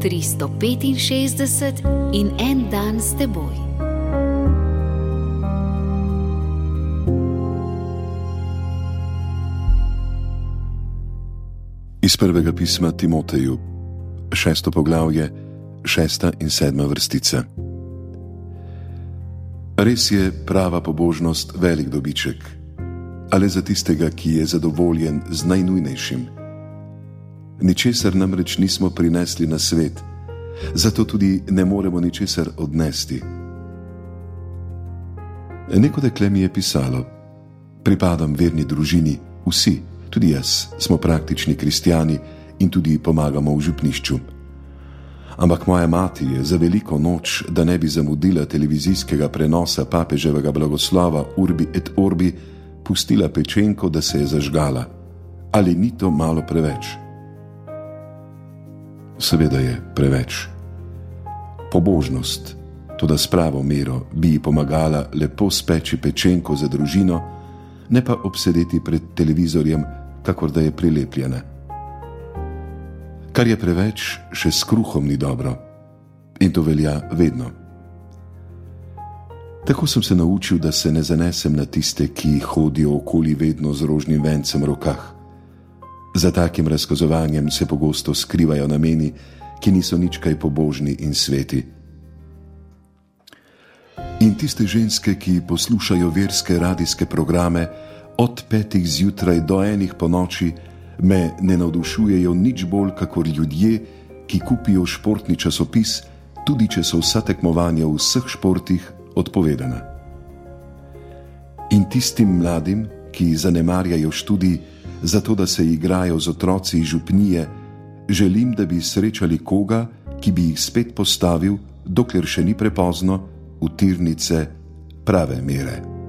365 in en dan s teboj. Iz prvega pisma Timoteju, šesto poglavje, šesta in sedma vrstica. Res je prava pobožnost velik dobiček, ali za tistega, ki je zadovoljen z najnujnejšim. Ničesar namreč nismo prinesli na svet, zato tudi ne moremo ničesar odnesti. Neko dekle mi je pisalo: Pripadam verni družini, vsi, tudi jaz, smo praktični kristijani in tudi pomagamo v župnišču. Ampak moja mati je za veliko noč, da ne bi zamudila televizijskega prenosa papeževega blagoslova Urbi et Orbi, pustila pečenko, da se je zažgala. Ali ni to malo preveč? Seveda je preveč. Pobožnost, tudi s pravo mero, bi ji pomagala lepo speči pečenko za družino, ne pa obsedeti pred televizorjem, kakor da je prilepljena. Kar je preveč, še s kruhom ni dobro. In to velja vedno. Tako sem se naučil, da se ne zanesem na tiste, ki hodijo okoli vedno z rožnim vencem v rokah. Za takim razkazovanjem se pogosto skrivajo nameni, ki niso nič kaj pobožni in sveti. In tiste ženske, ki poslušajo verske radijske programe od petih zjutraj do enih po noči, me ne navdušujejo nič bolj kot ljudje, ki kupijo športni časopis, tudi če so vsa tekmovanja v vseh športih odpovedana. In tistim mladim, ki zanemarjajo študij, zato da se igrajo z otroci župnije, želim, da bi srečali koga, ki bi jih spet postavil, dokler še ni prepozno, v tirnice prave mere.